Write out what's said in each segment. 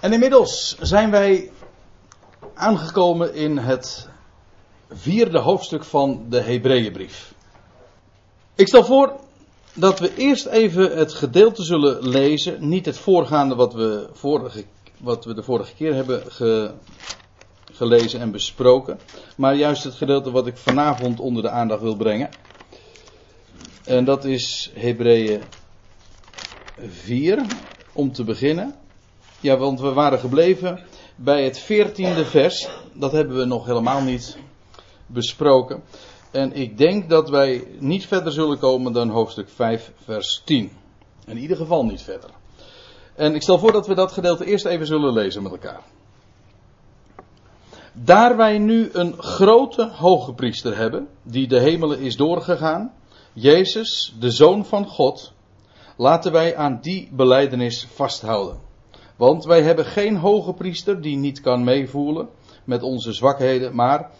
En inmiddels zijn wij aangekomen in het vierde hoofdstuk van de Hebreeënbrief. Ik stel voor dat we eerst even het gedeelte zullen lezen, niet het voorgaande wat we, vorige, wat we de vorige keer hebben ge, gelezen en besproken, maar juist het gedeelte wat ik vanavond onder de aandacht wil brengen. En dat is Hebreeën 4, om te beginnen. Ja, want we waren gebleven bij het veertiende vers. Dat hebben we nog helemaal niet besproken. En ik denk dat wij niet verder zullen komen dan hoofdstuk 5, vers 10. In ieder geval niet verder. En ik stel voor dat we dat gedeelte eerst even zullen lezen met elkaar. Daar wij nu een grote hoge priester hebben, die de hemelen is doorgegaan, Jezus, de Zoon van God, laten wij aan die beleidenis vasthouden. Want wij hebben geen hoge priester die niet kan meevoelen met onze zwakheden, maar,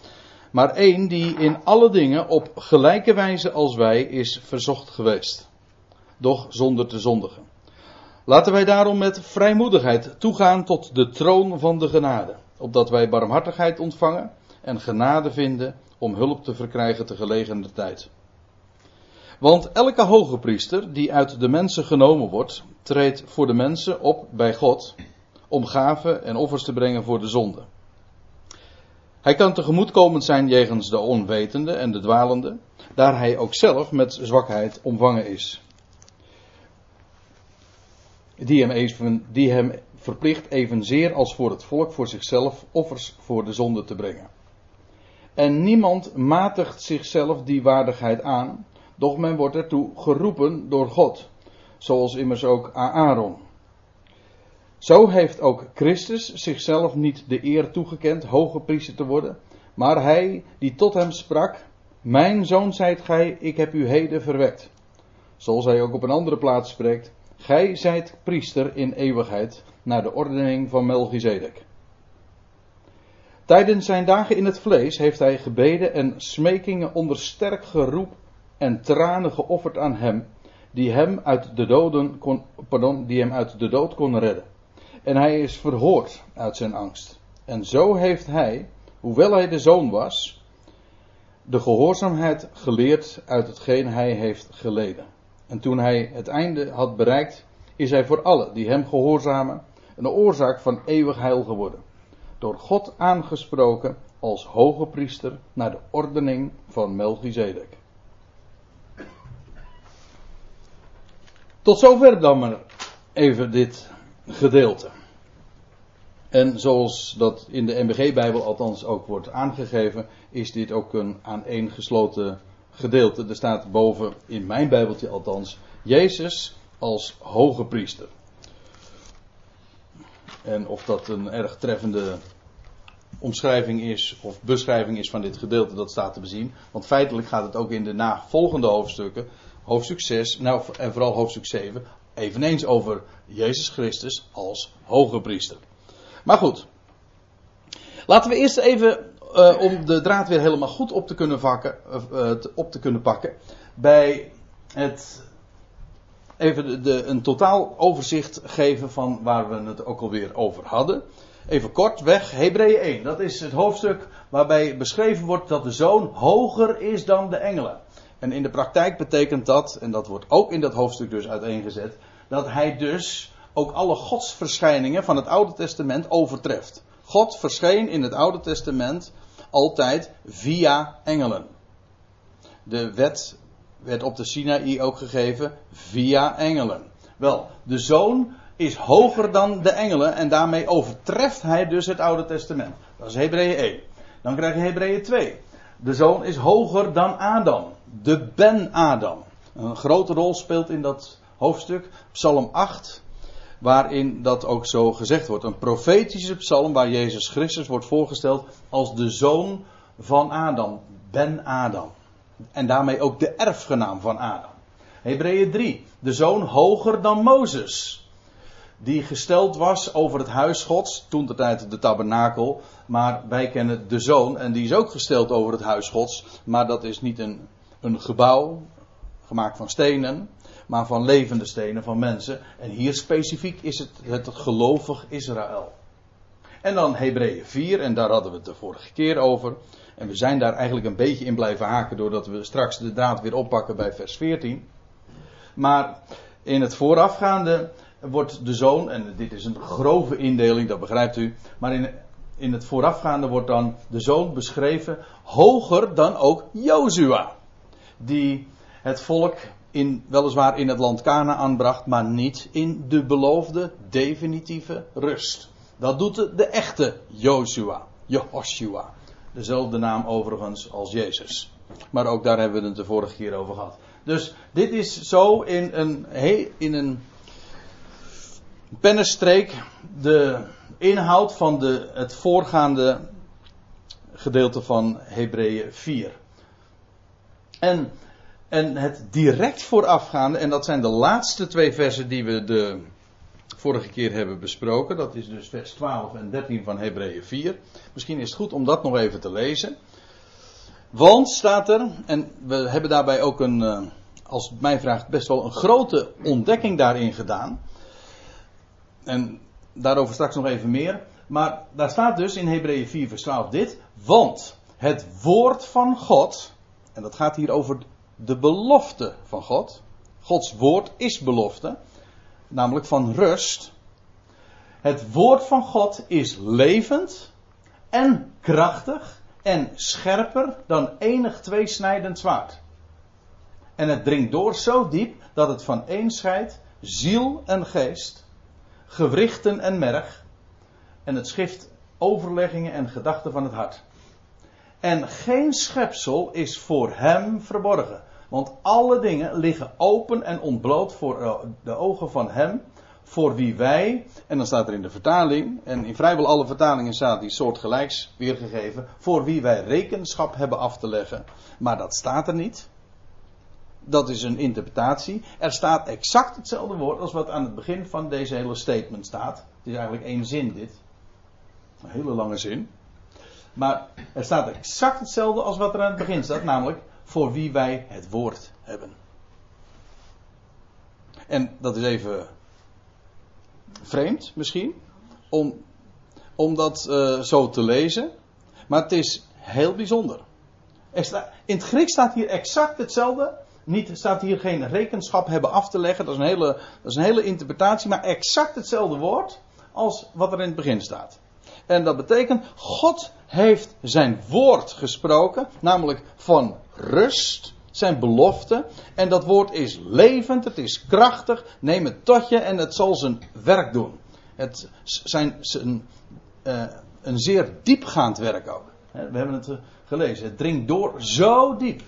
maar één die in alle dingen op gelijke wijze als wij is verzocht geweest. Doch zonder te zondigen. Laten wij daarom met vrijmoedigheid toegaan tot de troon van de genade, opdat wij barmhartigheid ontvangen en genade vinden om hulp te verkrijgen te gelegener tijd. Want elke hoge priester die uit de mensen genomen wordt, treedt voor de mensen op bij God om gaven en offers te brengen voor de zonde. Hij kan tegemoetkomend zijn jegens de onwetende en de dwalende, daar hij ook zelf met zwakheid omvangen is. Die hem, even, die hem verplicht evenzeer als voor het volk voor zichzelf offers voor de zonde te brengen. En niemand matigt zichzelf die waardigheid aan, doch men wordt ertoe geroepen door God, zoals immers ook Aaron. Zo heeft ook Christus zichzelf niet de eer toegekend hoge priester te worden, maar hij die tot hem sprak, mijn zoon zijt gij, ik heb u heden verwekt. Zoals hij ook op een andere plaats spreekt, gij zijt priester in eeuwigheid, naar de ordening van Melchizedek. Tijdens zijn dagen in het vlees heeft hij gebeden en smekingen onder sterk geroep en tranen geofferd aan hem, die hem uit de, doden kon, pardon, die hem uit de dood kon redden. En hij is verhoord uit zijn angst. En zo heeft hij, hoewel hij de zoon was, de gehoorzaamheid geleerd uit hetgeen hij heeft geleden. En toen hij het einde had bereikt, is hij voor allen die hem gehoorzamen een oorzaak van eeuwig heil geworden. Door God aangesproken als hoge priester naar de ordening van Melchizedek. Tot zover dan maar even dit gedeelte. En zoals dat in de MBG-bijbel althans ook wordt aangegeven, is dit ook een aaneengesloten gedeelte. Er staat boven, in mijn bijbeltje althans, Jezus als hoge priester. En of dat een erg treffende omschrijving is of beschrijving is van dit gedeelte, dat staat te bezien. Want feitelijk gaat het ook in de navolgende hoofdstukken, hoofdstuk 6 nou, en vooral hoofdstuk 7, eveneens over Jezus Christus als hoge priester. Maar goed. Laten we eerst even, uh, om de draad weer helemaal goed op te kunnen, uh, op te kunnen pakken, bij het even de, een totaal overzicht geven van waar we het ook alweer over hadden. Even kort weg, Hebreeën 1. Dat is het hoofdstuk waarbij beschreven wordt dat de zoon hoger is dan de engelen. En in de praktijk betekent dat, en dat wordt ook in dat hoofdstuk dus uiteengezet, dat hij dus ook alle godsverschijningen van het Oude Testament overtreft. God verscheen in het Oude Testament altijd via engelen. De wet werd op de Sinaï ook gegeven via engelen. Wel, de zoon is hoger dan de engelen en daarmee overtreft hij dus het Oude Testament. Dat is Hebreeën 1. Dan krijg je Hebreeën 2. De zoon is hoger dan Adam, de Ben-Adam. Een grote rol speelt in dat hoofdstuk, Psalm 8, waarin dat ook zo gezegd wordt. Een profetische psalm waar Jezus Christus wordt voorgesteld als de zoon van Adam, Ben-Adam. En daarmee ook de erfgenaam van Adam. Hebreeën 3, de zoon hoger dan Mozes. Die gesteld was over het huis Gods, toen de tijd de tabernakel. Maar wij kennen de zoon en die is ook gesteld over het huis Gods. Maar dat is niet een, een gebouw, gemaakt van stenen. maar van levende stenen, van mensen. En hier specifiek is het het gelovig Israël. En dan Hebreeën 4, en daar hadden we het de vorige keer over. En we zijn daar eigenlijk een beetje in blijven haken doordat we straks de draad weer oppakken bij vers 14. Maar in het voorafgaande wordt de zoon, en dit is een grove indeling, dat begrijpt u. Maar in, in het voorafgaande wordt dan de zoon beschreven hoger dan ook Jozua. Die het volk in, weliswaar in het land Kana aanbracht, maar niet in de beloofde definitieve rust. Dat doet de, echte Jozua, Jehoshua. Dezelfde naam overigens als Jezus. Maar ook daar hebben we het de vorige keer over gehad. Dus dit is zo in een, in een pennenstreek de inhoud van de, het voorgaande gedeelte van Hebreeën 4. En, en het direct voorafgaande, en dat zijn de laatste twee versen die we de vorige keer hebben besproken. Dat is dus vers 12 en 13 van Hebreeën 4. Misschien is het goed om dat nog even te lezen. Want staat er, en we hebben daarbij ook een, eh, als het mij vraagt, best wel een grote ontdekking daarin gedaan. En daarover straks nog even meer. Maar daar staat dus in Hebreeën 4, vers 12 dit. Want het woord van God, en dat gaat hier over de belofte van God. Gods woord is belofte, namelijk van rust. Het woord van God is levend en krachtig en scherper dan enig tweesnijdend zwaard. En het dringt door zo diep dat het van een scheidt ziel en geest, gewrichten en merg, en het schrift overleggingen en gedachten van het hart. En geen schepsel is voor hem verborgen, want alle dingen liggen open en ontbloot voor eh, de ogen van hem, voor wie wij, en dan staat er in de vertaling, en in vrijwel alle vertalingen staat die soort gelijks weergegeven, voor wie wij rekenschap hebben af te leggen. Maar dat staat er niet. Dat is een interpretatie. Er staat exact hetzelfde woord als wat aan het begin van deze hele statement staat. Het is eigenlijk één zin dit. Een hele lange zin. Maar er staat exact hetzelfde als wat er aan het begin staat, namelijk voor wie wij het woord hebben. En dat is even vreemd misschien, om, om dat uh, zo te lezen. Maar het is heel bijzonder. in het Grieks staat hier exact hetzelfde. Niet staat hier geen rekenschap hebben af te leggen. Dat is, een hele, dat is een hele interpretatie. Maar exact hetzelfde woord als wat er in het begin staat. En dat betekent, God heeft zijn woord gesproken, namelijk van rust, zijn belofte. En dat woord is levend, het is krachtig. Neem het tot je en het zal zijn werk doen. Het zijn uh, een zeer diepgaand werk ook. We hebben het eh, gelezen. Het dringt door zo diep.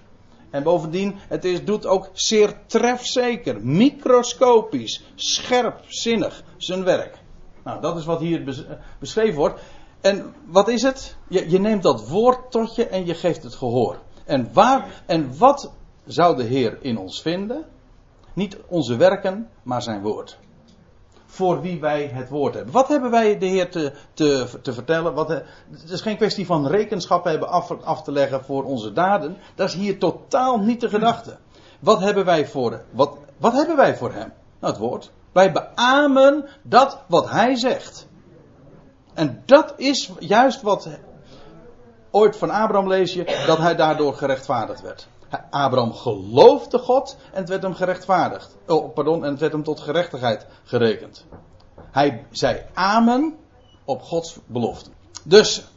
En bovendien, het is, doet ook zeer trefzeker, microscopisch, scherpzinnig zijn werk. Nou, dat is wat hier beschreven wordt. En wat is het? Je, je neemt dat woord tot je en je geeft het gehoor. En, waar, en wat zou de Heer in ons vinden? Niet onze werken, maar zijn woord. Voor wie wij het woord hebben. Wat hebben wij de Heer te, te, te vertellen? Wat, het is geen kwestie van rekenschap hebben af, af te leggen voor onze daden. Dat is hier totaal niet de gedachte. Wat hebben wij voor, wat, wat hebben wij voor hem? Nou, het woord. Wij beamen dat wat hij zegt. En dat is juist wat ooit van Abraham lees je, dat hij daardoor gerechtvaardigd werd. Abraham geloofde God en het werd hem gerechtvaardigd. Oh, pardon, en het werd hem tot gerechtigheid gerekend. Hij zei amen op Gods belofte. Dus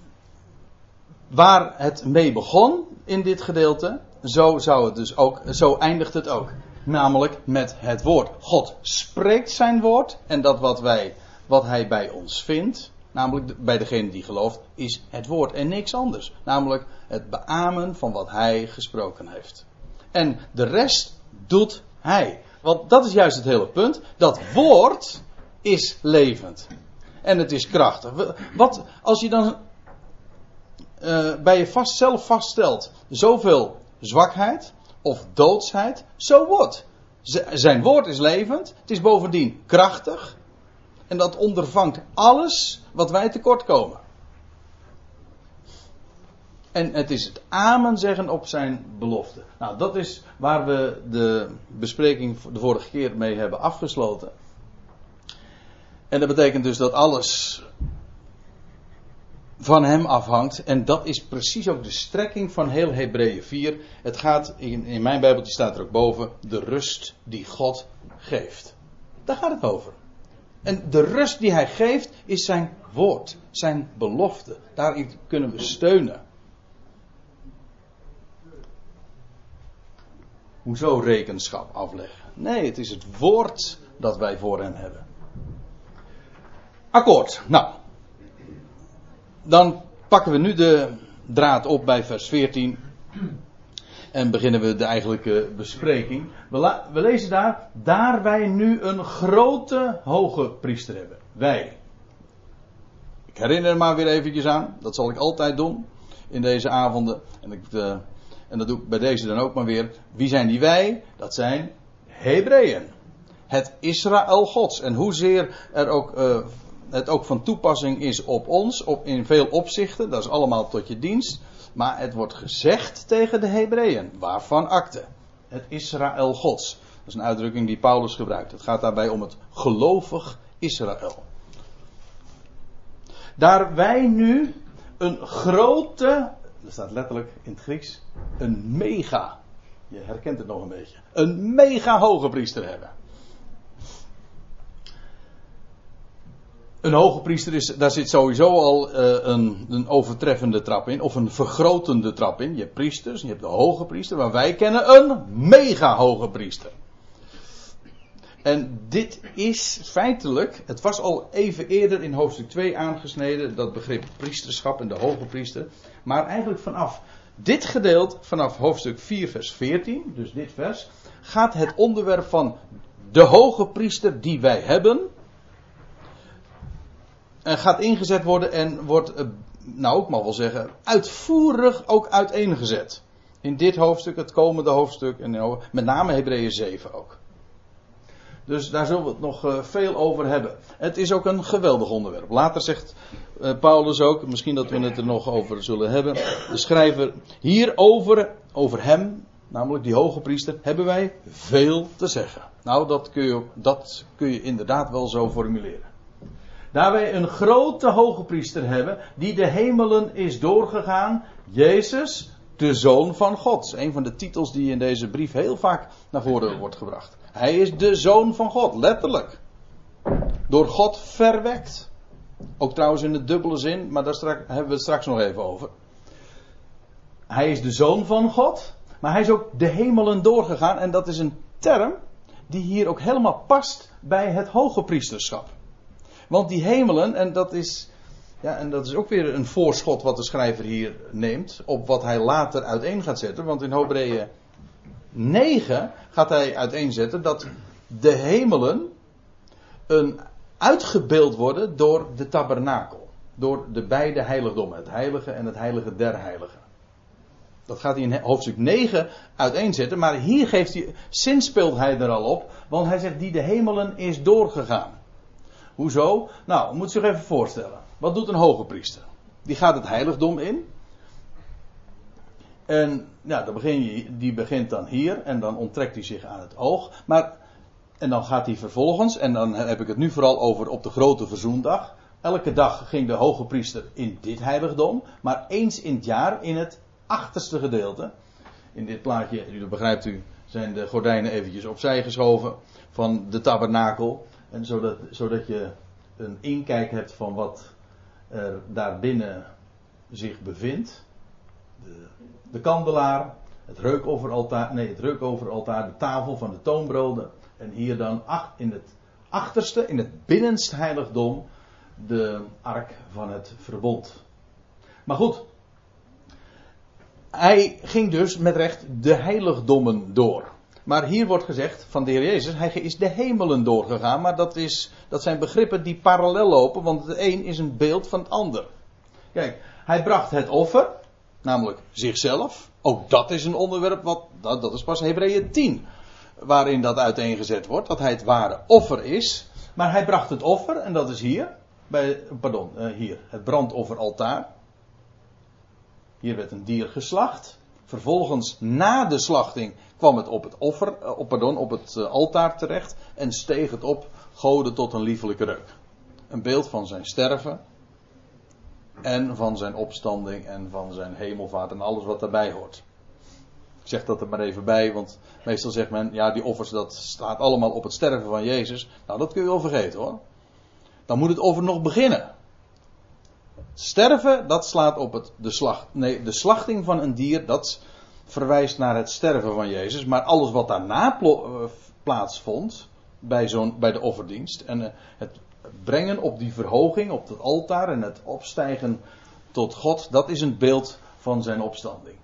waar het mee begon in dit gedeelte, zo zou het dus ook, zo eindigt het ook. Namelijk met het woord. God spreekt zijn woord en dat wat wij, wat hij bij ons vindt, namelijk bij degene die gelooft, is het woord en niks anders. Namelijk het beamen van wat hij gesproken heeft. En de rest doet hij. Want dat is juist het hele punt. Dat woord is levend. En het is krachtig. Wat als je dan uh, bij je vast, zelf vaststelt zoveel zwakheid of doodsheid, zo wordt. zijn woord is levend. Het is bovendien krachtig. En dat ondervangt alles wat wij tekort komen. En het is het amen zeggen op zijn belofte. Nou, dat is waar we de bespreking de vorige keer mee hebben afgesloten. En dat betekent dus dat alles van hem afhangt. En dat is precies ook de strekking van heel Hebreeën 4. Het gaat, in, in mijn Bijbeltje staat er ook boven, de rust die God geeft. Daar gaat het over. En de rust die hij geeft is zijn woord, zijn belofte. Daarin kunnen we steunen. Hoezo rekenschap afleggen? Nee, het is het woord dat wij voor hem hebben. Akkoord. Nou, dan pakken we nu de draad op bij vers 14. En beginnen we de eigenlijke bespreking. We, lezen daar, daar wij nu een grote hoge priester hebben. Wij. Ik herinner er maar weer eventjes aan. Dat zal ik altijd doen. In deze avonden. En, ik, uh, en dat doe ik bij deze dan ook maar weer. Wie zijn die wij? Dat zijn Hebreeën. Het Israël Gods. En hoezeer er ook uh, het ook van toepassing is op ons, op, in veel opzichten, dat is allemaal tot je dienst. Maar het wordt gezegd tegen de Hebreeën, waarvan akte. Het Israël Gods. Dat is een uitdrukking die Paulus gebruikt. Het gaat daarbij om het gelovig Israël. Daar wij nu een grote, dat staat letterlijk in het Grieks, een mega, je herkent het nog een beetje, een mega hoge priester hebben. Een hoge priester is, daar zit sowieso al uh, een, een, overtreffende trap in, of een vergrotende trap in. Je hebt priesters, je hebt de hoge priester, maar wij kennen een mega hoge priester. En dit is feitelijk, het was al even eerder in hoofdstuk 2 aangesneden, dat begrip priesterschap en de hoge priester. Maar eigenlijk vanaf dit gedeelte, vanaf hoofdstuk 4, vers 14, dus dit vers, gaat het onderwerp van de hoge priester die wij hebben, gaat ingezet worden en wordt, eh, nou ik mag wel zeggen, uitvoerig ook uiteengezet. In dit hoofdstuk, het komende hoofdstuk en met name Hebreeën 7 ook. Dus daar zullen we het nog eh, veel over hebben. Het is ook een geweldig onderwerp. Later zegt Paulus ook, misschien dat we het er nog over zullen hebben. De schrijver hierover, over hem, namelijk die hoge priester, hebben wij veel te zeggen. Nou, dat kun je, dat kun je inderdaad wel zo formuleren. Daar wij een grote hoge priester hebben, die de hemelen is doorgegaan, Jezus, de Zoon van God. Een van de titels die in deze brief heel vaak naar voren wordt gebracht. Hij is de Zoon van God, letterlijk. Door God verwekt. Ook trouwens in de dubbele zin, maar daar hebben we het straks nog even over. Hij is de Zoon van God, maar hij is ook de hemelen doorgegaan. En dat is een term die hier ook helemaal past bij het hoge priesterschap. Want die hemelen, en dat is, ja, en dat is ook weer een voorschot wat de schrijver hier neemt, op wat hij later uiteen gaat zetten. Want in Hebreeën 9 gaat hij uiteenzetten dat de hemelen een uitgebeeld worden door de tabernakel. Door de beide heiligdommen, het heilige en het heilige der heiligen. Dat gaat hij in hoofdstuk 9 uiteenzetten, maar hier geeft hij, sinds speelt hij er al op, want hij zegt die de hemelen is doorgegaan. Hoezo? Nou, moet zich even voorstellen. Wat doet een hoge priester? Die gaat het heiligdom in. En ja, dan begin je, die begint dan hier en dan onttrekt hij zich aan het oog. Maar, en dan gaat hij vervolgens, en dan heb ik het nu vooral over op de grote verzoendag. Elke dag ging de hoge priester in dit heiligdom, maar eens in het jaar in het achterste gedeelte. In dit plaatje, u begrijpt u, zijn de gordijnen eventjes opzij geschoven van de tabernakel. En zodat, zodat je een inkijk hebt van wat er daarbinnen zich bevindt. De, de kandelaar, het reukofferaltaar, nee, het reukofferaltaar, de tafel van de toonbroden. En hier dan in het achterste, in het binnenste heiligdom, de ark van het verbond. Maar goed, hij ging dus met recht de heiligdommen door. Maar hier wordt gezegd van de Heer Jezus, hij is de hemelen doorgegaan, maar dat, is, dat zijn begrippen die parallel lopen, want het een is een beeld van het ander. Kijk, hij bracht het offer, namelijk zichzelf. Ook dat is een onderwerp, wat, dat, dat is pas Hebreeën 10, waarin dat uiteengezet wordt, dat hij het ware offer is. Maar hij bracht het offer, en dat is hier, bij, pardon, uh, hier, het brandofferaltaar. Hier werd een dier geslacht. Vervolgens, na de slachting, kwam het op het, offer, eh, op, pardon, op het eh, altaar terecht en steeg het op, goden tot een liefelijke reuk. Een beeld van zijn sterven en van zijn opstanding en van zijn hemelvaart en alles wat daarbij hoort. Ik zeg dat er maar even bij, want meestal zegt men, ja, die offers, dat staat allemaal op het sterven van Jezus. Nou, dat kun je wel vergeten hoor. Dan moet het offer nog beginnen. Sterven, dat slaat op het, de, slag, nee, de slachting van een dier, dat verwijst naar het sterven van Jezus. Maar alles wat daarna uh, plaatsvond, bij, bij de offerdienst, en uh, het brengen op die verhoging, op het altaar en het opstijgen tot God, dat is een beeld van zijn opstanding.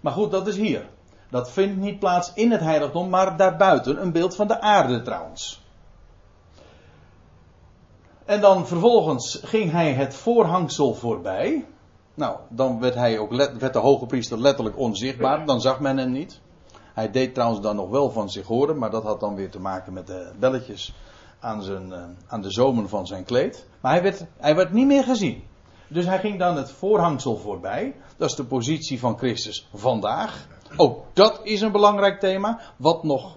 Maar goed, dat is hier. Dat vindt niet plaats in het heiligdom, maar daarbuiten. Een beeld van de aarde trouwens. En dan vervolgens ging hij het voorhangsel voorbij. Nou, dan werd, hij ook werd de hoge priester letterlijk onzichtbaar. Dan zag men hem niet. Hij deed trouwens dan nog wel van zich horen, maar dat had dan weer te maken met de belletjes aan, zijn, uh, aan de zomen van zijn kleed. Maar hij werd, hij werd niet meer gezien. Dus hij ging dan het voorhangsel voorbij. Dat is de positie van Christus vandaag. Ook dat is een belangrijk thema. Wat nog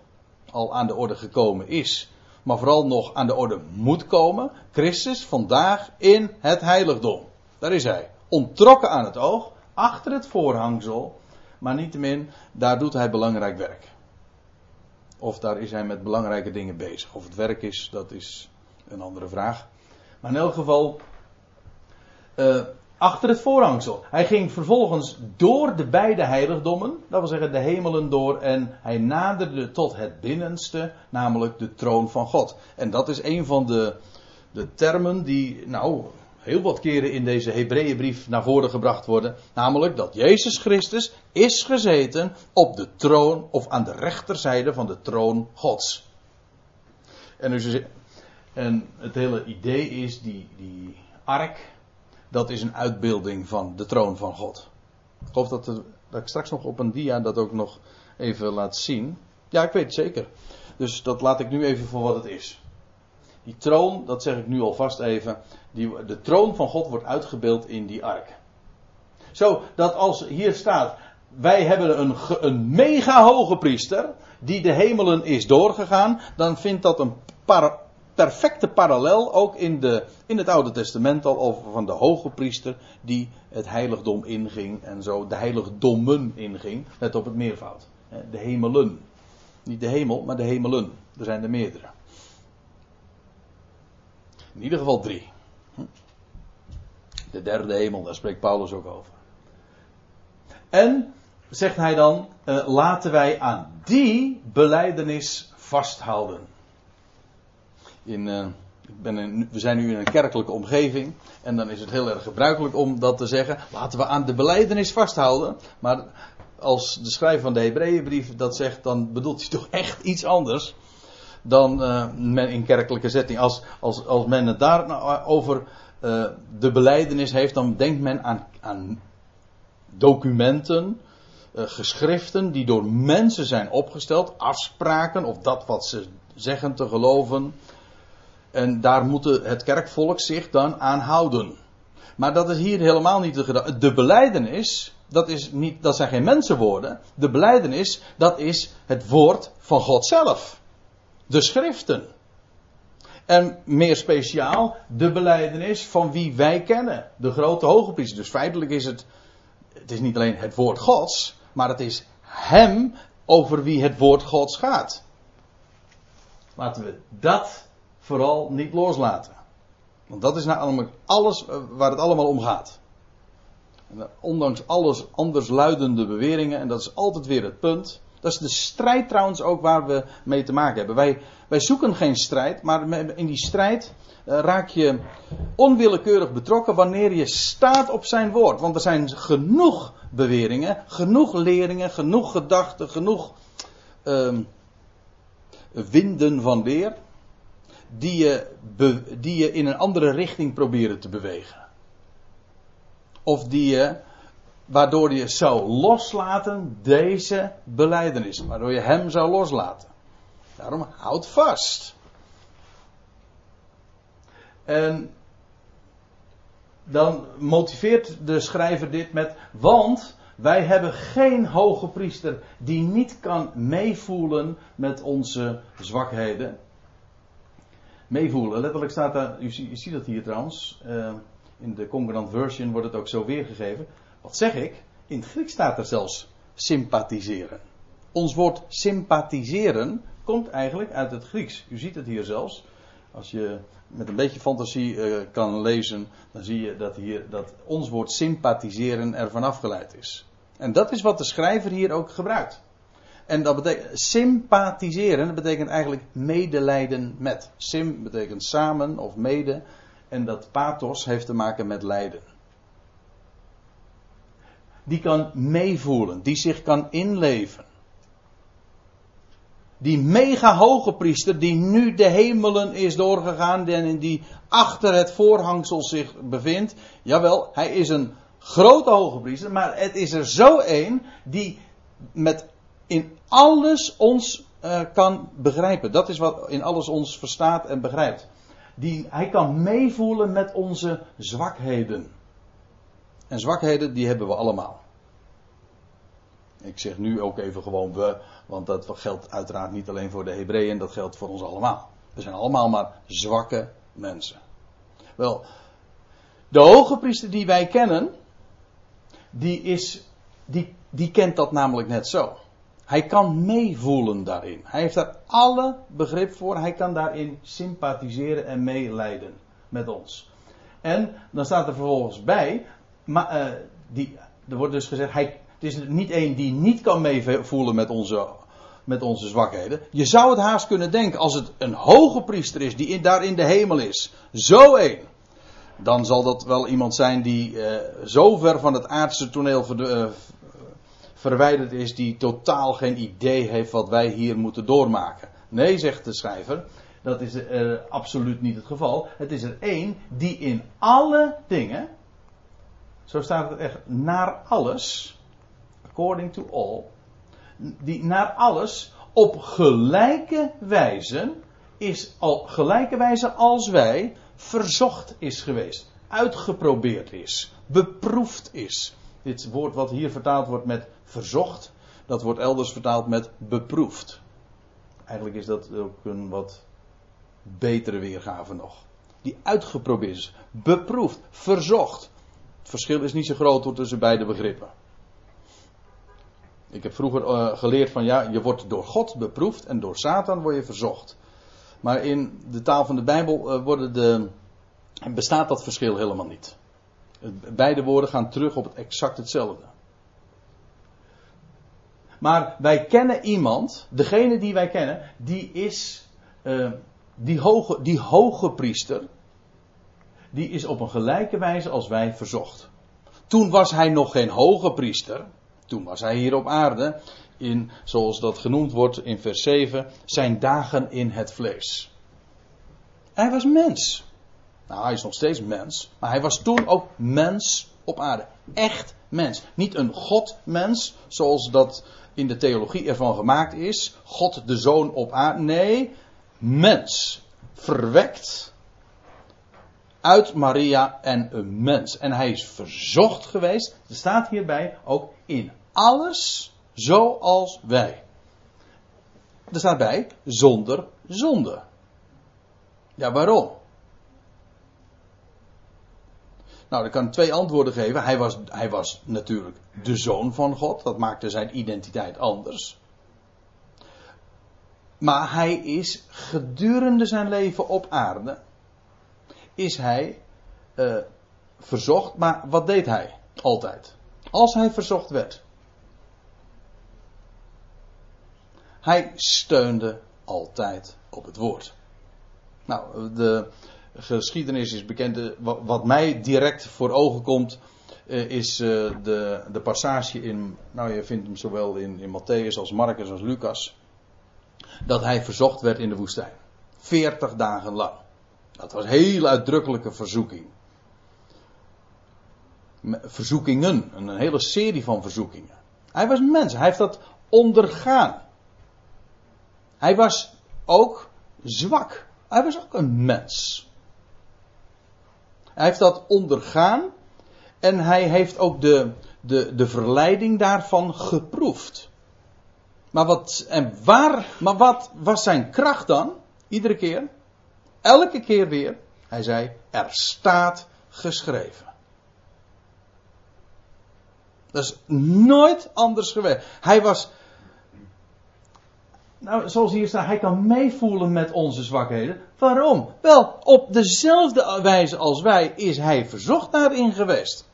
al aan de orde gekomen is. Maar vooral nog aan de orde moet komen. Christus vandaag in het heiligdom. Daar is hij. Ontrokken aan het oog. Achter het voorhangsel. Maar niettemin, daar doet hij belangrijk werk. Of daar is hij met belangrijke dingen bezig. Of het werk is, dat is een andere vraag. Maar in elk geval, uh, achter het voorhangsel. Hij ging vervolgens door de beide heiligdommen, dat wil zeggen de hemelen door, en hij naderde tot het binnenste, namelijk de troon van God. En dat is een van de, de termen die, nou, heel wat keren in deze Hebreeënbrief naar voren gebracht worden. Namelijk dat Jezus Christus is gezeten op de troon, of aan de rechterzijde van de troon Gods. En, dus, en het hele idee is, die, die ark, dat is een uitbeelding van de troon van God. Ik geloof dat, er, dat ik straks nog op een dia dat ook nog even laat zien. Ja, ik weet het zeker. Dus dat laat ik nu even voor wat het is. Die troon, dat zeg ik nu alvast even. Die, de troon van God wordt uitgebeeld in die ark. Zo dat als hier staat, wij hebben een, een mega hoge priester die de hemelen is doorgegaan, dan vindt dat een par, perfecte parallel ook in, de, in het Oude Testament al over van de hoge priester die het heiligdom inging en zo de heiligdommen inging, let op het meervoud. De hemelen. Niet de hemel, maar de hemelen. Er zijn er meerdere. In ieder geval drie. De derde hemel, daar spreekt Paulus ook over. En, zegt hij dan, uh, laten wij aan die beleidenis vasthouden. In, uh, ik ben we zijn nu in een kerkelijke omgeving. En dan is het heel erg gebruikelijk om dat te zeggen. Laten we aan de beleidenis vasthouden. Maar als de schrijver van de Hebreeënbrief dat zegt, dan bedoelt hij toch echt iets anders dan uh, men in kerkelijke setting. Als, als, als men het daar nou over uh, de beleidenis heeft, dan denkt men aan, aan documenten, geschriften die door mensen zijn opgesteld, afspraken of dat wat ze zeggen te geloven. En daar moet het kerkvolk zich dan aan houden. Maar dat is hier helemaal niet de gedachte. De beleidenis, dat, is niet, dat zijn geen mensenwoorden. De beleidenis, dat is het woord van God zelf. De schriften. En meer speciaal, de beleidenis van wie wij kennen. De grote hoge priester. Dus feitelijk is het, het is niet alleen het woord Gods, maar het is hem over wie het woord Gods gaat. Laten we dat vooral niet loslaten. Want dat is nou alles eh, waar het allemaal om gaat. En ondanks alles anders luidende beweringen, en dat is altijd weer het punt. Dat is de strijd trouwens ook waar we mee te maken hebben. Wij, wij zoeken geen strijd, maar in die strijd uh, raak je onwillekeurig betrokken wanneer je staat op zijn woord. Want er zijn genoeg beweringen, genoeg leringen, genoeg gedachten, genoeg uh, winden van leer. Die je, die je in een andere richting proberen te bewegen. Of die je waardoor je zou loslaten deze beleidenis. Waardoor je hem zou loslaten. Daarom houd vast. En dan motiveert de schrijver dit met, want wij hebben geen hoge priester die niet kan meevoelen met onze zwakheden. Meevoelen, letterlijk staat daar, u, ziet dat hier trouwens, uh, in de Concordant Version wordt het ook zo weergegeven. Wat zeg ik? In het Grieks staat er zelfs sympathiseren. Ons woord sympathiseren komt eigenlijk uit het Grieks. U ziet het hier zelfs. Als je met een beetje fantasie uh, kan lezen, dan zie je dat, hier, dat ons woord sympathiseren ervan afgeleid is. En dat is wat de schrijver hier ook gebruikt. En dat betekent sympathiseren, dat betekent eigenlijk medelijden met. Sim betekent samen of mede. En dat pathos heeft te maken met lijden. Die kan meevoelen, die zich kan inleven. Die mega hoge priester die nu de hemelen is doorgegaan en die achter het voorhangsel zich bevindt. Jawel, hij is een grote hoge priester, maar het is er zo één die met in alles ons uh, kan begrijpen. Dat is wat in alles ons verstaat en begrijpt. Die, hij kan meevoelen met onze zwakheden. En zwakheden, die hebben we allemaal. Ik zeg nu ook even gewoon we, want dat geldt uiteraard niet alleen voor de Hebreeën, dat geldt voor ons allemaal. We zijn allemaal maar zwakke mensen. Wel, de hoge priester die wij kennen, die, is, die, die kent dat namelijk net zo. Hij kan meevoelen daarin. Hij heeft daar alle begrip voor. Hij kan daarin sympathiseren en meelijden met ons. En dan staat er vervolgens bij, maar, uh, die, er wordt dus gezegd, hij, het is niet één die niet kan meevoelen met onze, met onze zwakheden. Je zou het haast kunnen denken, als het een hoge priester is die daar in de hemel is, zo één dan zal dat wel iemand zijn die uh, zo ver van het aardse toneel ver, uh, verwijderd is, die totaal geen idee heeft wat wij hier moeten doormaken. Nee, zegt de schrijver, dat is uh, absoluut niet het geval. Het is er één die in alle dingen, zo staat het echt, naar alles, according to all, die naar alles op gelijke wijze is al gelijke wijze als wij verzocht is geweest, uitgeprobeerd is, beproefd is. Dit woord wat hier vertaald wordt met verzocht, dat wordt elders vertaald met beproefd. Eigenlijk is dat ook een wat betere weergave nog. Die uitgeprobeerd is, beproefd, verzocht. Het verschil is niet zo groot tussen beide begrippen. Ik heb vroeger uh, geleerd van ja, je wordt door God beproefd en door Satan word je verzocht. Maar in de taal van de Bijbel worden de, bestaat dat verschil helemaal niet. Beide woorden gaan terug op het exact hetzelfde. Maar wij kennen iemand, degene die wij kennen, die is uh, die, hoge, die hoge priester. Die is op een gelijke wijze als wij verzocht. Toen was hij nog geen hoge priester. Toen was hij hier op aarde in, zoals dat genoemd wordt in vers 7, zijn dagen in het vlees. Hij was mens. Nou, hij is nog steeds mens, maar hij was toen ook mens op aarde. Echt mens. Niet een godmens, zoals dat in de theologie ervan gemaakt is. God de zoon op aarde. Nee, mens. Verwekt uit Maria en een mens. En hij is verzocht geweest, er staat hierbij ook in alles zoals wij. Er staat bij zonder zonde. Ja, waarom? Nou, ik kan twee antwoorden geven. Hij was, hij was natuurlijk de zoon van God. Dat maakte zijn identiteit anders. Maar hij is gedurende zijn leven op aarde. Is hij uh, verzocht. Maar wat deed hij? Altijd. Als hij verzocht werd. Hij steunde altijd op het woord. Nou, de geschiedenis is bekend. Wat mij direct voor ogen komt, eh, is eh, de, de passage in. Nou, je vindt hem zowel in, in Matthäus als Marcus als Lucas. Dat hij verzocht werd in de woestijn. 40 dagen lang. Dat was een heel uitdrukkelijke verzoeking. Verzoekingen, een hele serie van verzoekingen. Hij was mens, hij heeft dat ondergaan. Hij was ook zwak. Hij was ook een mens. Hij heeft dat ondergaan. En hij heeft ook de, de, de verleiding daarvan geproefd. Maar wat, en waar, maar wat was zijn kracht dan? Iedere keer? Elke keer weer. Hij zei, er staat geschreven. Dat is nooit anders geweest. Hij was, nou, zoals hier staat, hij kan meevoelen met onze zwakheden. Waarom? Wel, op dezelfde wijze als wij is hij verzocht daarin geweest.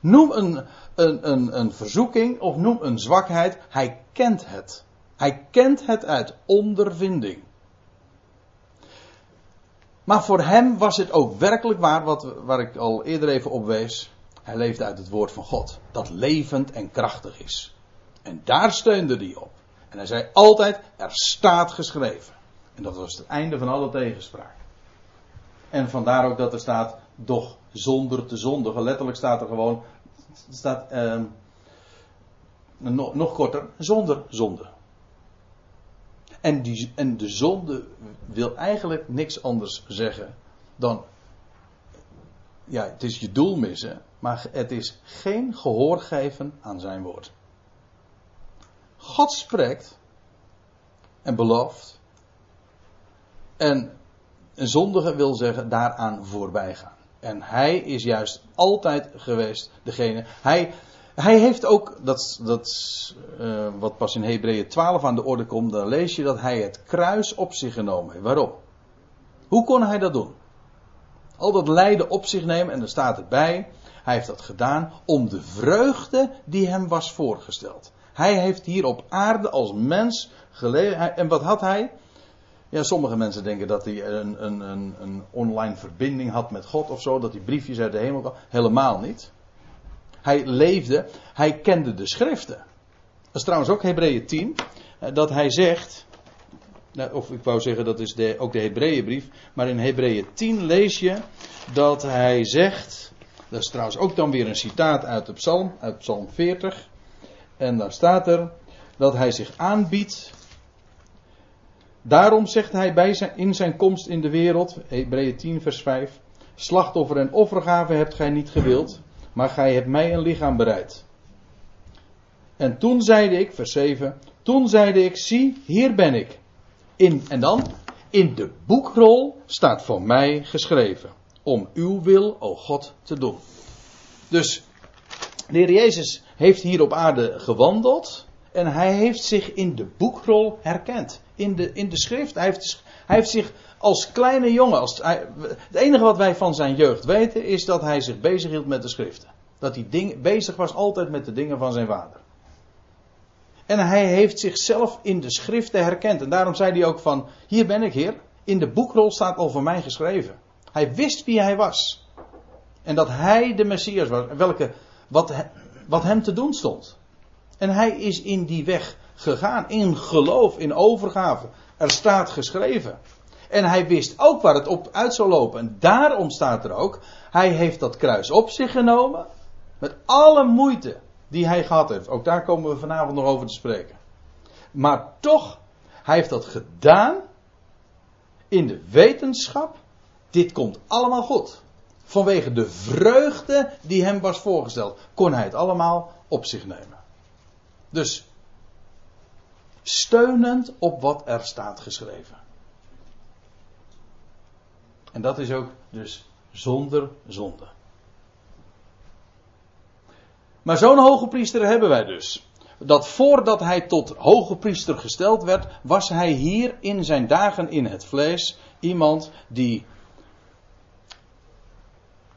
Noem een, een, een, een verzoeking of noem een zwakheid. Hij kent het. Hij kent het uit ondervinding. Maar voor hem was het ook werkelijk waar, wat, waar ik al eerder even op wees. Hij leefde uit het woord van God, dat levend en krachtig is. En daar steunde hij op. En hij zei altijd, er staat geschreven. En dat was het einde van alle tegenspraak. En vandaar ook dat er staat, doch zonder te zondigen. Letterlijk staat er gewoon, staat eh, nog, nog korter, zonder zonde. En, die, en de zonde wil eigenlijk niks anders zeggen dan. Ja, het is je doel missen, maar het is geen gehoor geven aan zijn woord. God spreekt en belooft. En een zondige wil zeggen daaraan voorbij gaan. En hij is juist altijd geweest degene. Hij, hij heeft ook, dat, dat uh, wat pas in Hebreeën 12 aan de orde komt, dan lees je dat hij het kruis op zich genomen heeft. Waarom? Hoe kon hij dat doen? Al dat lijden op zich nemen, en er staat erbij, hij heeft dat gedaan om de vreugde die hem was voorgesteld. Hij heeft hier op aarde als mens geleden. En wat had hij? Ja, sommige mensen denken dat hij een, een, een, een online verbinding had met God of zo, dat hij briefjes uit de hemel kwam. Helemaal niet. Hij leefde, hij kende de schriften. Dat is trouwens ook Hebreeën 10, eh, dat hij zegt, nou, of ik wou zeggen dat is de, ook de Hebreeënbrief, maar in Hebreeën 10 lees je dat hij zegt, dat is trouwens ook dan weer een citaat uit de psalm, uit psalm 40, en daar staat er dat hij zich aanbiedt. Daarom zegt hij bij zijn, in zijn komst in de wereld, Hebreeën 10 vers 5, slachtoffer en offergave hebt gij niet gewild, maar gij hebt mij een lichaam bereid. En toen zeide ik, vers 7, toen zeide ik, zie, hier ben ik. In, en dan, in de boekrol staat voor mij geschreven, om uw wil, o God, te doen. Dus, de Heer Jezus heeft hier op aarde gewandeld en hij heeft zich in de boekrol herkend. In de, in de schrift. Hij heeft, hij heeft zich als kleine jongen. Als, het enige wat wij van zijn jeugd weten is dat hij zich bezighield met de schriften. Dat hij ding, bezig was altijd met de dingen van zijn vader. En hij heeft zichzelf in de schriften herkend. En daarom zei hij ook van, hier ben ik heer. In de boekrol staat al voor mij geschreven. Hij wist wie hij was. En dat hij de Messias was. Welke, wat, wat hem te doen stond. En hij is in die weg gegaan. In geloof, in overgave. Er staat geschreven. En hij wist ook waar het op uit zou lopen. En daarom staat er ook. Hij heeft dat kruis op zich genomen. Met alle moeite die hij gehad heeft. Ook daar komen we vanavond nog over te spreken. Maar toch, hij heeft dat gedaan. In de wetenschap. Dit komt allemaal goed. Vanwege de vreugde die hem was voorgesteld. Kon hij het allemaal op zich nemen. Dus. Steunend op wat er staat geschreven. En dat is ook dus zonder zonde. Maar zo'n hoge priester hebben wij dus. Dat voordat hij tot hoge priester gesteld werd, was hij hier in zijn dagen in het vlees iemand die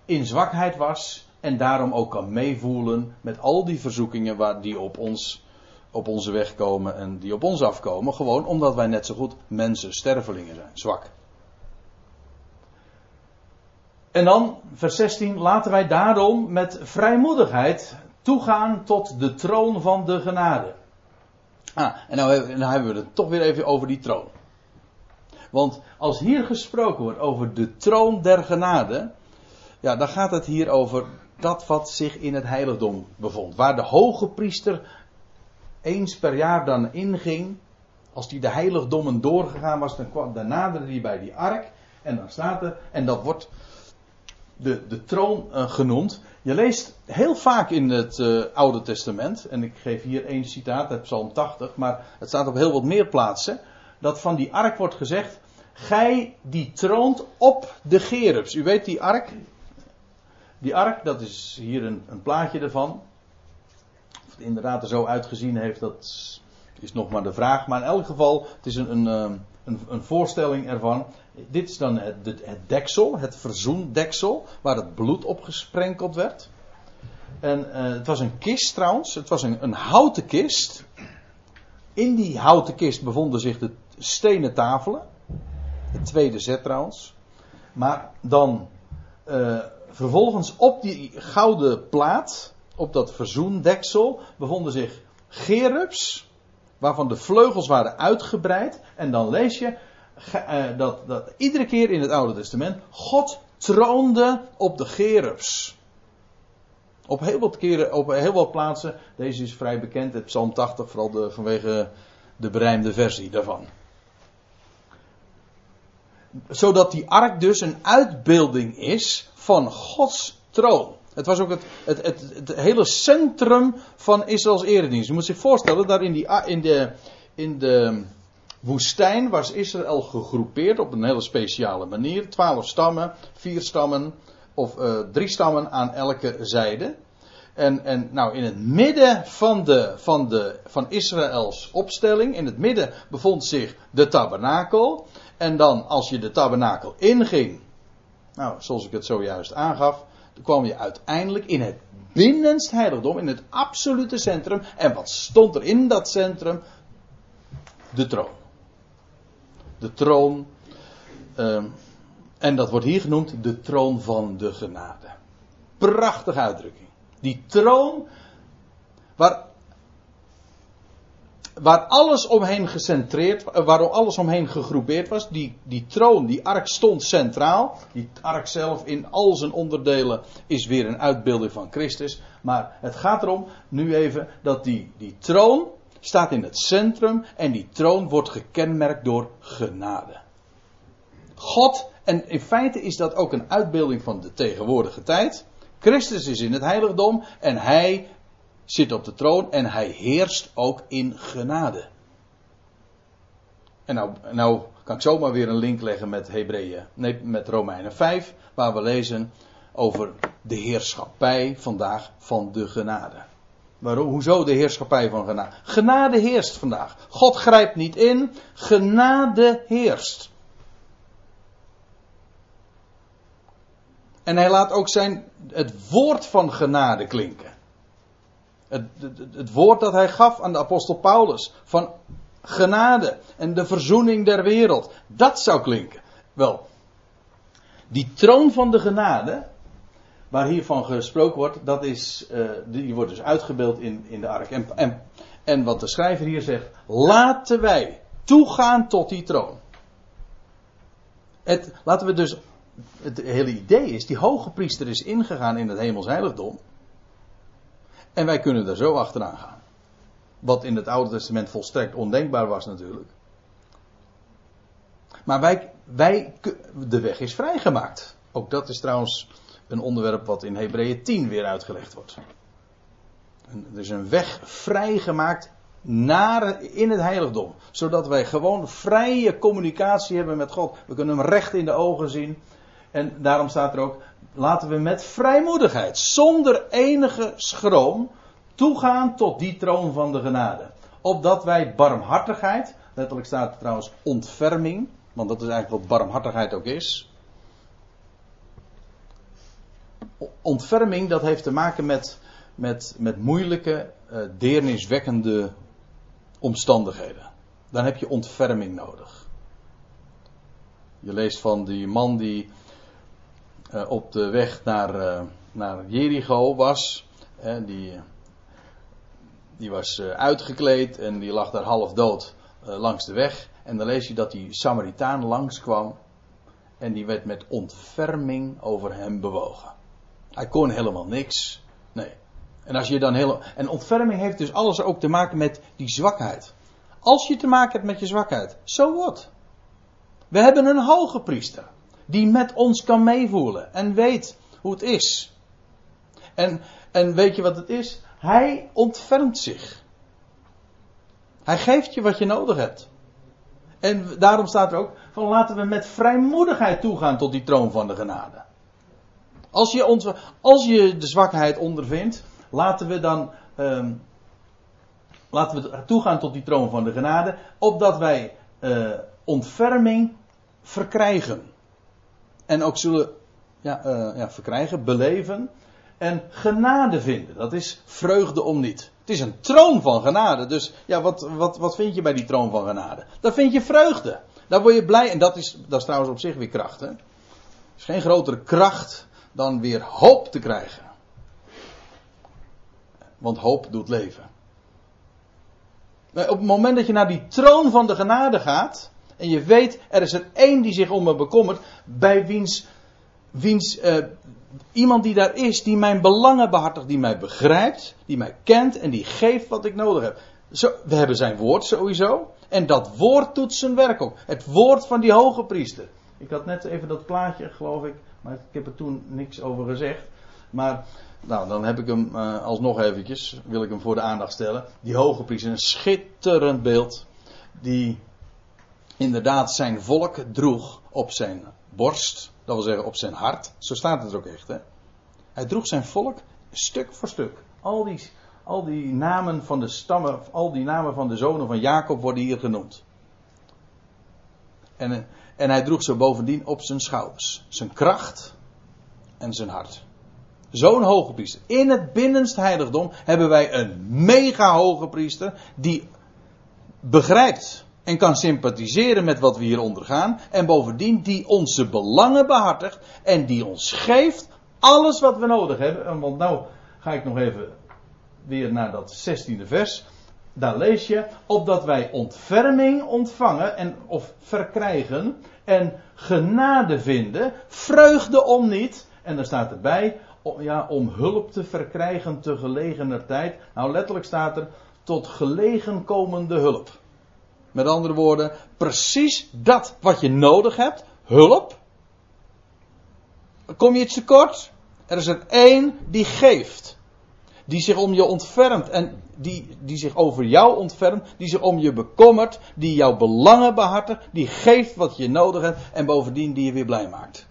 in zwakheid was en daarom ook kan meevoelen met al die verzoekingen waar die op ons op onze weg komen en die op ons afkomen, gewoon omdat wij net zo goed mensen, stervelingen zijn, zwak. En dan, vers 16, laten wij daarom met vrijmoedigheid toegaan tot de troon van de genade. Ah, en nou, nou hebben we het toch weer even over die troon. Want als hier gesproken wordt over de troon der genade, ja, dan gaat het hier over dat wat zich in het heiligdom bevond. Waar de hoge priester eens per jaar dan inging, als die de heiligdommen doorgegaan was, dan, kwam, dan naderde hij bij die ark en dan staat er, en dat wordt de, de troon uh, genoemd. Je leest heel vaak in het uh, Oude Testament, en ik geef hier één citaat uit Psalm 80, maar het staat op heel wat meer plaatsen, dat van die ark wordt gezegd, gij die troont op de gerubs. U weet die ark? Die ark, dat is hier een, een plaatje ervan. Of het inderdaad er zo uitgezien heeft, dat is nog maar de vraag. Maar in elk geval, het is een, een, ehm, een, een voorstelling ervan. Dit is dan het, het, deksel, het verzoendeksel, waar het bloed op gesprenkeld werd. En uh, het was een kist trouwens, het was een, een houten kist. In die houten kist bevonden zich de stenen tafelen. Het tweede zet trouwens. Maar dan uh, vervolgens op die gouden plaat, op dat verzoendeksel, bevonden zich gerubs waarvan de vleugels waren uitgebreid. En dan lees je uh, dat, dat iedere keer in het Oude Testament God troonde op de gerubs. Op heel wat keren, op heel wat plaatsen. Deze is vrij bekend, het Psalm 80, vooral de, vanwege de berijmde versie daarvan. Zodat die ark dus een uitbeelding is van Gods troon. Het was ook het, het, het, hele centrum van Israëls eredienst. Je moet zich voorstellen, daar in, die, in, de, in de woestijn was Israël gegroepeerd op een hele speciale manier. Twaalf stammen, vier stammen of uh, drie stammen aan elke zijde. En, en nou, in het midden van, de, van, de, van Israëls opstelling, in het midden bevond zich de tabernakel. En dan, als je de tabernakel inging, nou, zoals ik het zojuist aangaf, dan kwam je uiteindelijk in het binnenst heiligdom, in het absolute centrum. En wat stond er in dat centrum? De troon. De troon. Uh, en dat wordt hier genoemd de troon van de genade. Prachtige uitdrukking. Die troon waar alles omheen gecentreerd, eh, waar alles omheen gegroepeerd was. Die, die troon, die ark stond centraal. Die ark zelf in al zijn onderdelen is weer een uitbeelding van Christus. Maar het gaat erom, nu even, dat die, die troon staat in het centrum. En die troon wordt gekenmerkt door genade. God, en in feite is dat ook een uitbeelding van de tegenwoordige tijd. Christus is in het heiligdom en hij zit op de troon en hij heerst ook in genade. En nou, nou kan ik zomaar weer een link leggen met Hebreeën, nee, met Romeinen 5, waar we lezen over de heerschappij vandaag van de genade. Waarom? Hoezo de heerschappij van genade? Genade heerst vandaag. God grijpt niet in, genade heerst. En hij laat ook zijn, het woord van genade klinken. Het, het, woord dat hij gaf aan de apostel Paulus van genade en de verzoening der wereld. Dat zou klinken. Wel, die troon van de genade, waar hiervan gesproken wordt, dat is, uh, die wordt dus uitgebeeld in, in de ark. En, en, en wat de schrijver hier zegt, laten wij toegaan tot die troon. Het, laten we dus, het hele idee is, die hoge priester is ingegaan in het hemels heiligdom. En wij kunnen daar zo achteraan gaan. Wat in het Oude Testament volstrekt ondenkbaar was natuurlijk. Maar wij, wij, de weg is vrijgemaakt. Ook dat is trouwens een onderwerp wat in Hebreeën 10 weer uitgelegd wordt. Er is een weg vrijgemaakt naar, in het heiligdom. Zodat wij gewoon vrije communicatie hebben met God. We kunnen hem recht in de ogen zien. En daarom staat er ook, laten we met vrijmoedigheid, zonder enige schroom, toegaan tot die troon van de genade. Opdat wij barmhartigheid, letterlijk staat er trouwens ontferming, want dat is eigenlijk wat barmhartigheid ook is. Ontferming, dat heeft te maken met, met, met moeilijke, uh, deerniswekkende omstandigheden. Dan heb je ontferming nodig. Je leest van die man die uh, op de weg naar, uh, naar Jericho was. Uh, die, die was uitgekleed en die lag daar half dood langs de weg. En dan lees je dat die Samaritaan langskwam. En die werd met ontferming over hem bewogen. Hij kon helemaal niks. Nee. En als je dan heel. En ontferming heeft dus alles ook te maken met die zwakheid. Als je te maken hebt met je zwakheid, so what? We hebben een hoge priester die met ons kan meevoelen en weet hoe het is. En, en weet je wat het is? Hij ontfermt zich. Hij geeft je wat je nodig hebt. En daarom staat er ook van laten we met vrijmoedigheid toegaan tot die troon van de genade. Als je, ons, als je de zwakheid ondervindt, laten we dan um, laten we toegaan tot die troon van de genade, opdat wij uh, ontferming verkrijgen. En ook zullen ja, uh, ja, verkrijgen, beleven en genade vinden. Dat is vreugde om niet. Het is een troon van genade. Dus ja, wat, wat, wat vind je bij die troon van genade? Daar vind je vreugde. Daar word je blij. En dat is, dat is trouwens op zich weer kracht. Hè? Er is geen grotere kracht dan weer hoop te krijgen. Want hoop doet leven. Op het moment dat je naar die troon van de genade gaat. En je weet, er is er één die zich om me bekommert. Bij wiens, wiens uh, iemand die daar is, die mijn belangen behartigt, die mij begrijpt, die mij kent en die geeft wat ik nodig heb. Zo, we hebben zijn woord sowieso. En dat woord doet zijn werk ook. Het woord van die hoge priester. Ik had net even dat plaatje, geloof ik, maar ik heb er toen niks over gezegd. Maar, nou, dan heb ik hem uh, alsnog eventjes, wil ik hem voor de aandacht stellen. Die hoge priester, een schitterend beeld. Die inderdaad zijn volk droeg op zijn borst. Dat wil zeggen op zijn hart. Zo staat het ook echt. Hè? Hij droeg zijn volk stuk voor stuk. Al die, al die namen van de stammen, al die namen van de zonen van Jacob worden hier genoemd. En, en hij droeg ze bovendien op zijn schouders. Zijn kracht en zijn hart. Zo'n hoge priester. In het binnenste heiligdom hebben wij een mega hoge priester die begrijpt en kan sympathiseren met wat we hier ondergaan. En bovendien die onze belangen behartigt en die ons geeft alles wat we nodig hebben. Want nou ga ik nog even weer naar dat 16e vers. Daar lees je, opdat wij ontferming ontvangen en, of verkrijgen en genade vinden, vreugde om niet. En daar staat erbij, ja, om hulp te verkrijgen te gelegener tijd. Nou, letterlijk staat er, tot gelegen komende hulp. Met andere woorden, precies dat wat je nodig hebt, hulp. Kom je iets tekort? Er is er één die geeft. Die zich om je ontfermt en die, die zich over jou ontfermt, die zich om je bekommert, die jouw belangen behartigt, die geeft wat je nodig hebt en bovendien die je weer blij maakt.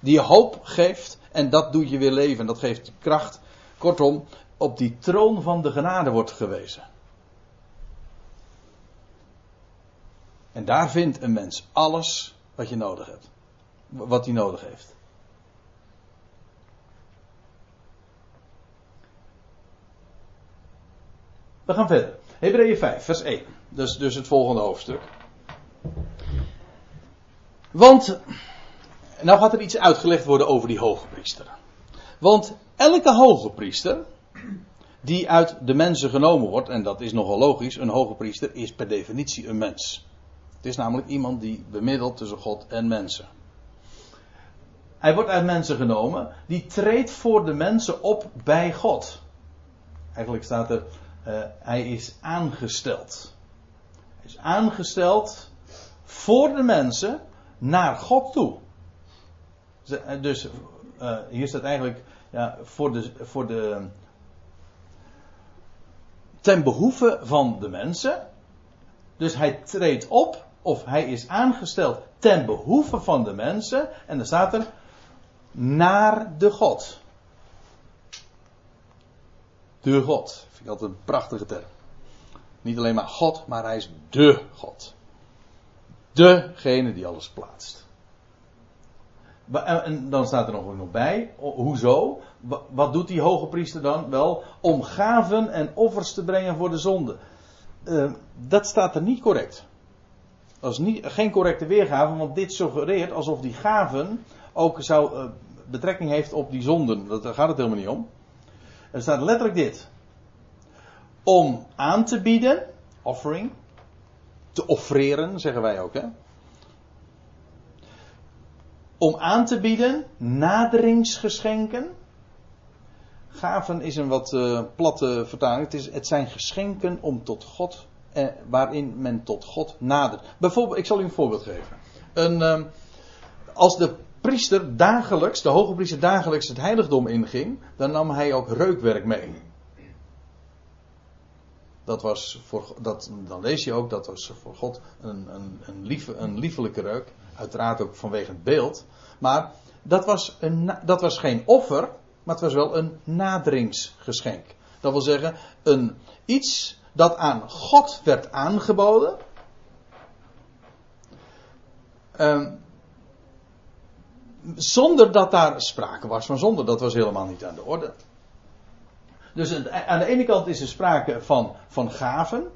Die je hoop geeft en dat doet je weer leven, dat geeft kracht. Kortom, op die troon van de genade wordt gewezen. En daar vindt een mens alles wat je nodig hebt. Wat hij nodig heeft. We gaan verder. Hebreeën 5, vers 1. Dus, dus het volgende hoofdstuk. Want, nou gaat er iets uitgelegd worden over die hoge priester. Want elke hoge priester, die uit de mensen genomen wordt, en dat is nogal logisch, een hoge priester is per definitie een mens. Het is namelijk iemand die bemiddelt tussen God en mensen. Hij wordt uit mensen genomen, die treedt voor de mensen op bij God. Eigenlijk staat er, uh, hij is aangesteld. Hij is aangesteld voor de mensen naar God toe. Dus uh, hier staat eigenlijk ja, voor de, voor de. ten behoeve van de mensen. Dus hij treedt op of hij is aangesteld ten behoeve van de mensen. En dan staat er naar de God. De God. Vind ik altijd een prachtige term. Niet alleen maar God, maar hij is de God. Degene die alles plaatst. En dan staat er nog bij, hoezo? Wat doet die hoge priester dan? Wel, om gaven en offers te brengen voor de zonde. Uh, dat staat er niet correct. Dat is niet, geen correcte weergave, want dit suggereert alsof die gaven ook zou, uh, betrekking heeft op die zonden. Daar gaat het helemaal niet om. Er staat letterlijk dit. Om aan te bieden, offering, te offreren, zeggen wij ook, hè. Om aan te bieden, naderingsgeschenken. Gaven is een wat uh, platte vertaling. Het, is, het zijn geschenken om tot God eh, waarin men tot God nadert. Bijvoorbeeld, ik zal u een voorbeeld geven. Een, eh, als de priester dagelijks, de hoge priester dagelijks het heiligdom inging, dan nam hij ook reukwerk mee. Dat was voor, dat, dan lees je ook, dat was voor God een, een, een, lieve, een liefelijke reuk. Uiteraard ook vanwege het beeld. Maar dat was, een, dat was geen offer, maar het was wel een naderingsgeschenk. Dat wil zeggen, een, iets dat aan God werd aangeboden. Ehm, zonder dat daar sprake was van zonde. Dat was helemaal niet aan de orde. Dus aan de ene kant is er sprake van, van gaven.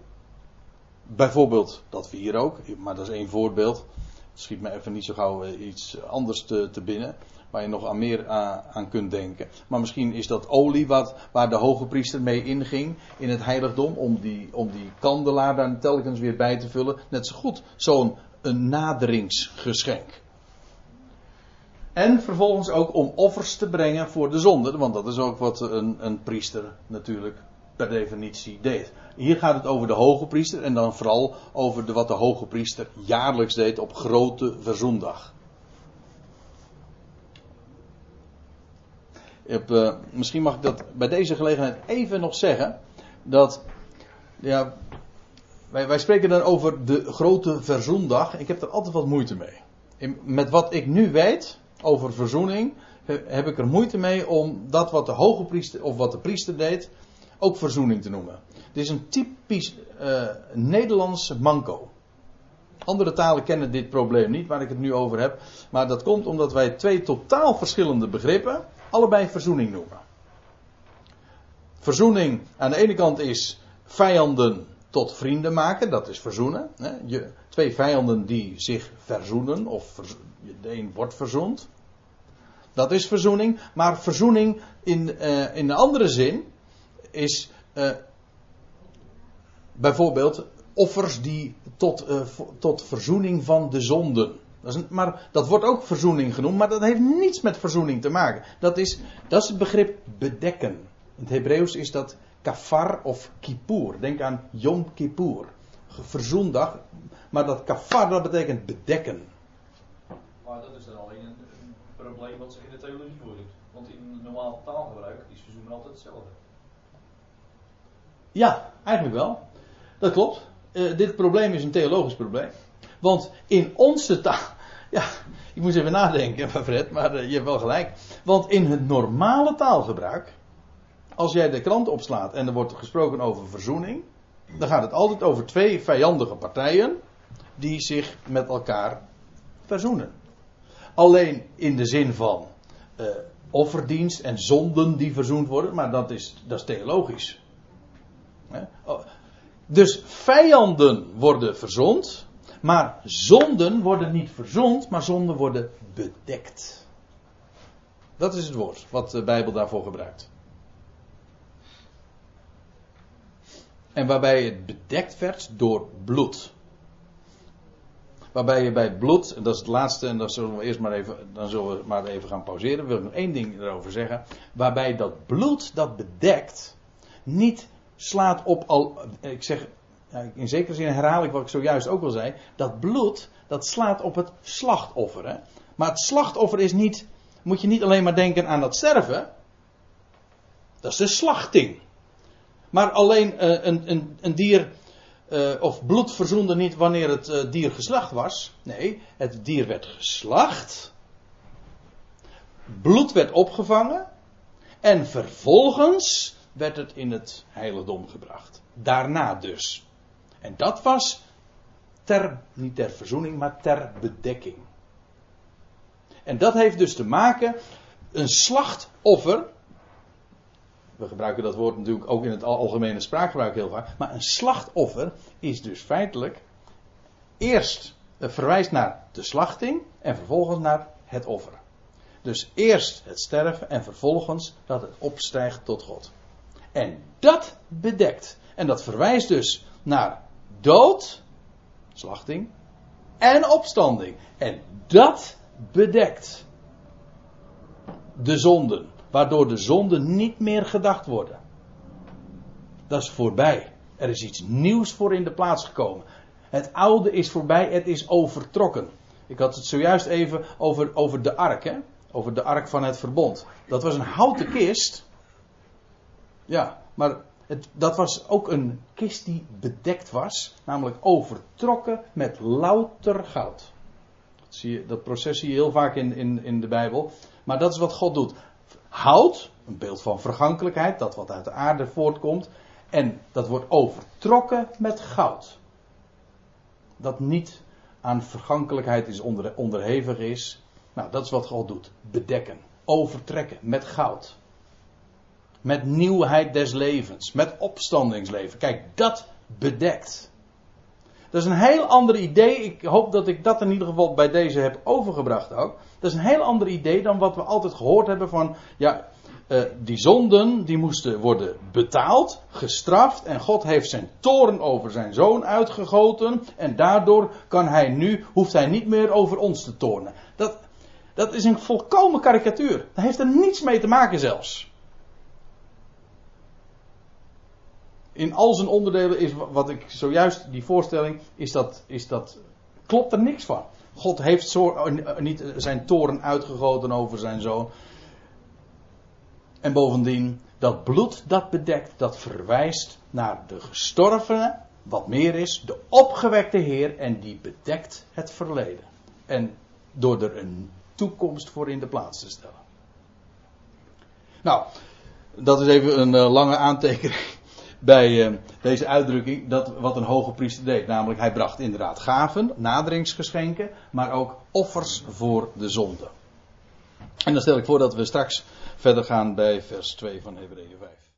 Bijvoorbeeld dat we hier ook, maar dat is één voorbeeld. Het schiet me even niet zo gauw eh, iets anders te, te binnen. Waar je nog aan meer aan, kunt denken. Maar misschien is dat olie wat, waar de hoge priester mee inging in het heiligdom. Om die, om die kandelaar daar telkens weer bij te vullen. Net zo goed zo'n naderingsgeschenk. En vervolgens ook om offers te brengen voor de zonde. Want dat is ook wat een, een priester natuurlijk per definitie deed. Hier gaat het over de hoge priester en dan vooral over de, wat de hoge priester jaarlijks deed op grote verzoendag. Uh, misschien mag ik dat bij deze gelegenheid even nog zeggen. Dat, ja, wij, wij spreken dan over de grote verzoendag. Ik heb er altijd wat moeite mee. In, met wat ik nu weet, over verzoening, heb ik er moeite mee om dat wat de hoge priester of wat de priester deed, ook verzoening te noemen. Dit is een typisch uh, Nederlands manco. Andere talen kennen dit probleem niet, waar ik het nu over heb. Maar dat komt omdat wij twee totaal verschillende begrippen allebei verzoening noemen. Verzoening aan de ene kant is vijanden tot vrienden maken, dat is verzoenen. Je, twee vijanden die zich verzoenen, of de een wordt verzoend. Dat is verzoening. Maar verzoening in, uh, in een andere zin is uh, bijvoorbeeld offers die tot, uh, tot verzoening van de zonden. Dat is maar dat wordt ook verzoening genoemd, maar dat heeft niets met verzoening te maken. Dat is, dat is het begrip bedekken. In het Hebreeuws is dat kafar of kippur. Denk aan Yom Kippur. Verzoendag. Maar dat kafar dat betekent bedekken. Maar dat is dan alleen een, een probleem wat zich in de theologie voordoet. Want in normaal taalgebruik is verzoenen altijd hetzelfde. Ja, eigenlijk wel. Dat klopt. Uh, dit probleem is een theologisch probleem. Want in onze taal. Ja, ik moest even nadenken, Fred, maar uh, je hebt wel gelijk. Want in het normale taalgebruik. Als jij de krant opslaat en er wordt gesproken over verzoening. Dan gaat het altijd over twee vijandige partijen. Die zich met elkaar verzoenen. Alleen in de zin van uh, offerdienst en zonden die verzoend worden. Maar dat is, dat is theologisch. Oh, dus vijanden worden verzond. Maar zonden worden niet verzond, maar zonden worden bedekt. Dat is het woord wat de Bijbel daarvoor gebruikt. En waarbij het bedekt werd door bloed. Waarbij je bij bloed, en dat is het laatste, en dan zullen we eerst maar even, dan zullen we maar even gaan pauzeren. Wil ik nog één ding erover zeggen. Waarbij dat bloed dat bedekt niet slaat op al. Ik zeg, in zekere zin herhaal ik wat ik zojuist ook al zei. Dat bloed, dat slaat op het slachtoffer. Hè? Maar het slachtoffer is niet. Moet je niet alleen maar denken aan dat sterven. Dat is de slachting. Maar alleen uh, een, een, een, dier. Uh, of bloed verzoende niet wanneer het uh, dier geslacht was. Nee, het dier werd geslacht. Bloed werd opgevangen. En vervolgens werd het in het heiligdom gebracht. Daarna dus. En dat was ter, niet ter verzoening, maar ter bedekking. En dat heeft dus te maken, een slachtoffer. We gebruiken dat woord natuurlijk ook in het algemene spraakgebruik heel vaak. Maar een slachtoffer is dus feitelijk eerst verwijst naar de slachting en vervolgens naar het offer. Dus eerst het sterven en vervolgens dat het opstijgt tot God. En dat bedekt. En dat verwijst dus naar dood, slachting, en opstanding. En dat bedekt de zonden, waardoor de zonden niet meer gedacht worden. Dat is voorbij. Er is iets nieuws voor in de plaats gekomen. Het oude is voorbij, het is overtrokken. Ik had het zojuist even over, over de ark, hè? Over de ark van het verbond. Dat was een houten kist. Ja, maar dat was ook een kist die bedekt was. Namelijk overtrokken met louter goud. Dat, zie je, dat proces zie je heel vaak in, in, in de Bijbel. Maar dat is wat God doet. Hout, een beeld van vergankelijkheid, dat wat uit de aarde voortkomt. En dat wordt overtrokken met goud. Dat niet aan vergankelijkheid is onder, onderhevig is. Nou, dat is wat God doet. Bedekken. Overtrekken met goud. Met nieuwheid des levens. Met opstandingsleven. Kijk, dat bedekt. Dat is een heel ander idee. Ik hoop dat ik dat in ieder geval bij deze heb overgebracht ook. Dat is een heel ander idee dan wat we altijd gehoord hebben van, ja, uh, die zonden die moesten worden betaald, gestraft en God heeft zijn toren over zijn zoon uitgegoten en daardoor kan hij nu, hoeft hij niet meer over ons te toornen. Dat, dat is een volkomen karikatuur. Daar heeft er niets mee te maken zelfs. In al zijn onderdelen is wat ik zojuist, die voorstelling, is dat, is dat, klopt er niks van. God heeft zo, eh, niet zijn toren uitgegoten over zijn zoon. En bovendien, dat bloed dat bedekt, dat verwijst naar de gestorvene, wat meer is, de opgewekte Heer en die bedekt het verleden. En door er een toekomst voor in de plaats te stellen. Nou, dat is even een lange aantekening bij uh, deze uitdrukking. Dat wat een hoge priester deed. Namelijk, hij bracht inderdaad gaven, naderingsgeschenken, maar ook offers voor de zonde. En dan stel ik voor dat we straks verder gaan bij vers 2 van Hebreeën 5.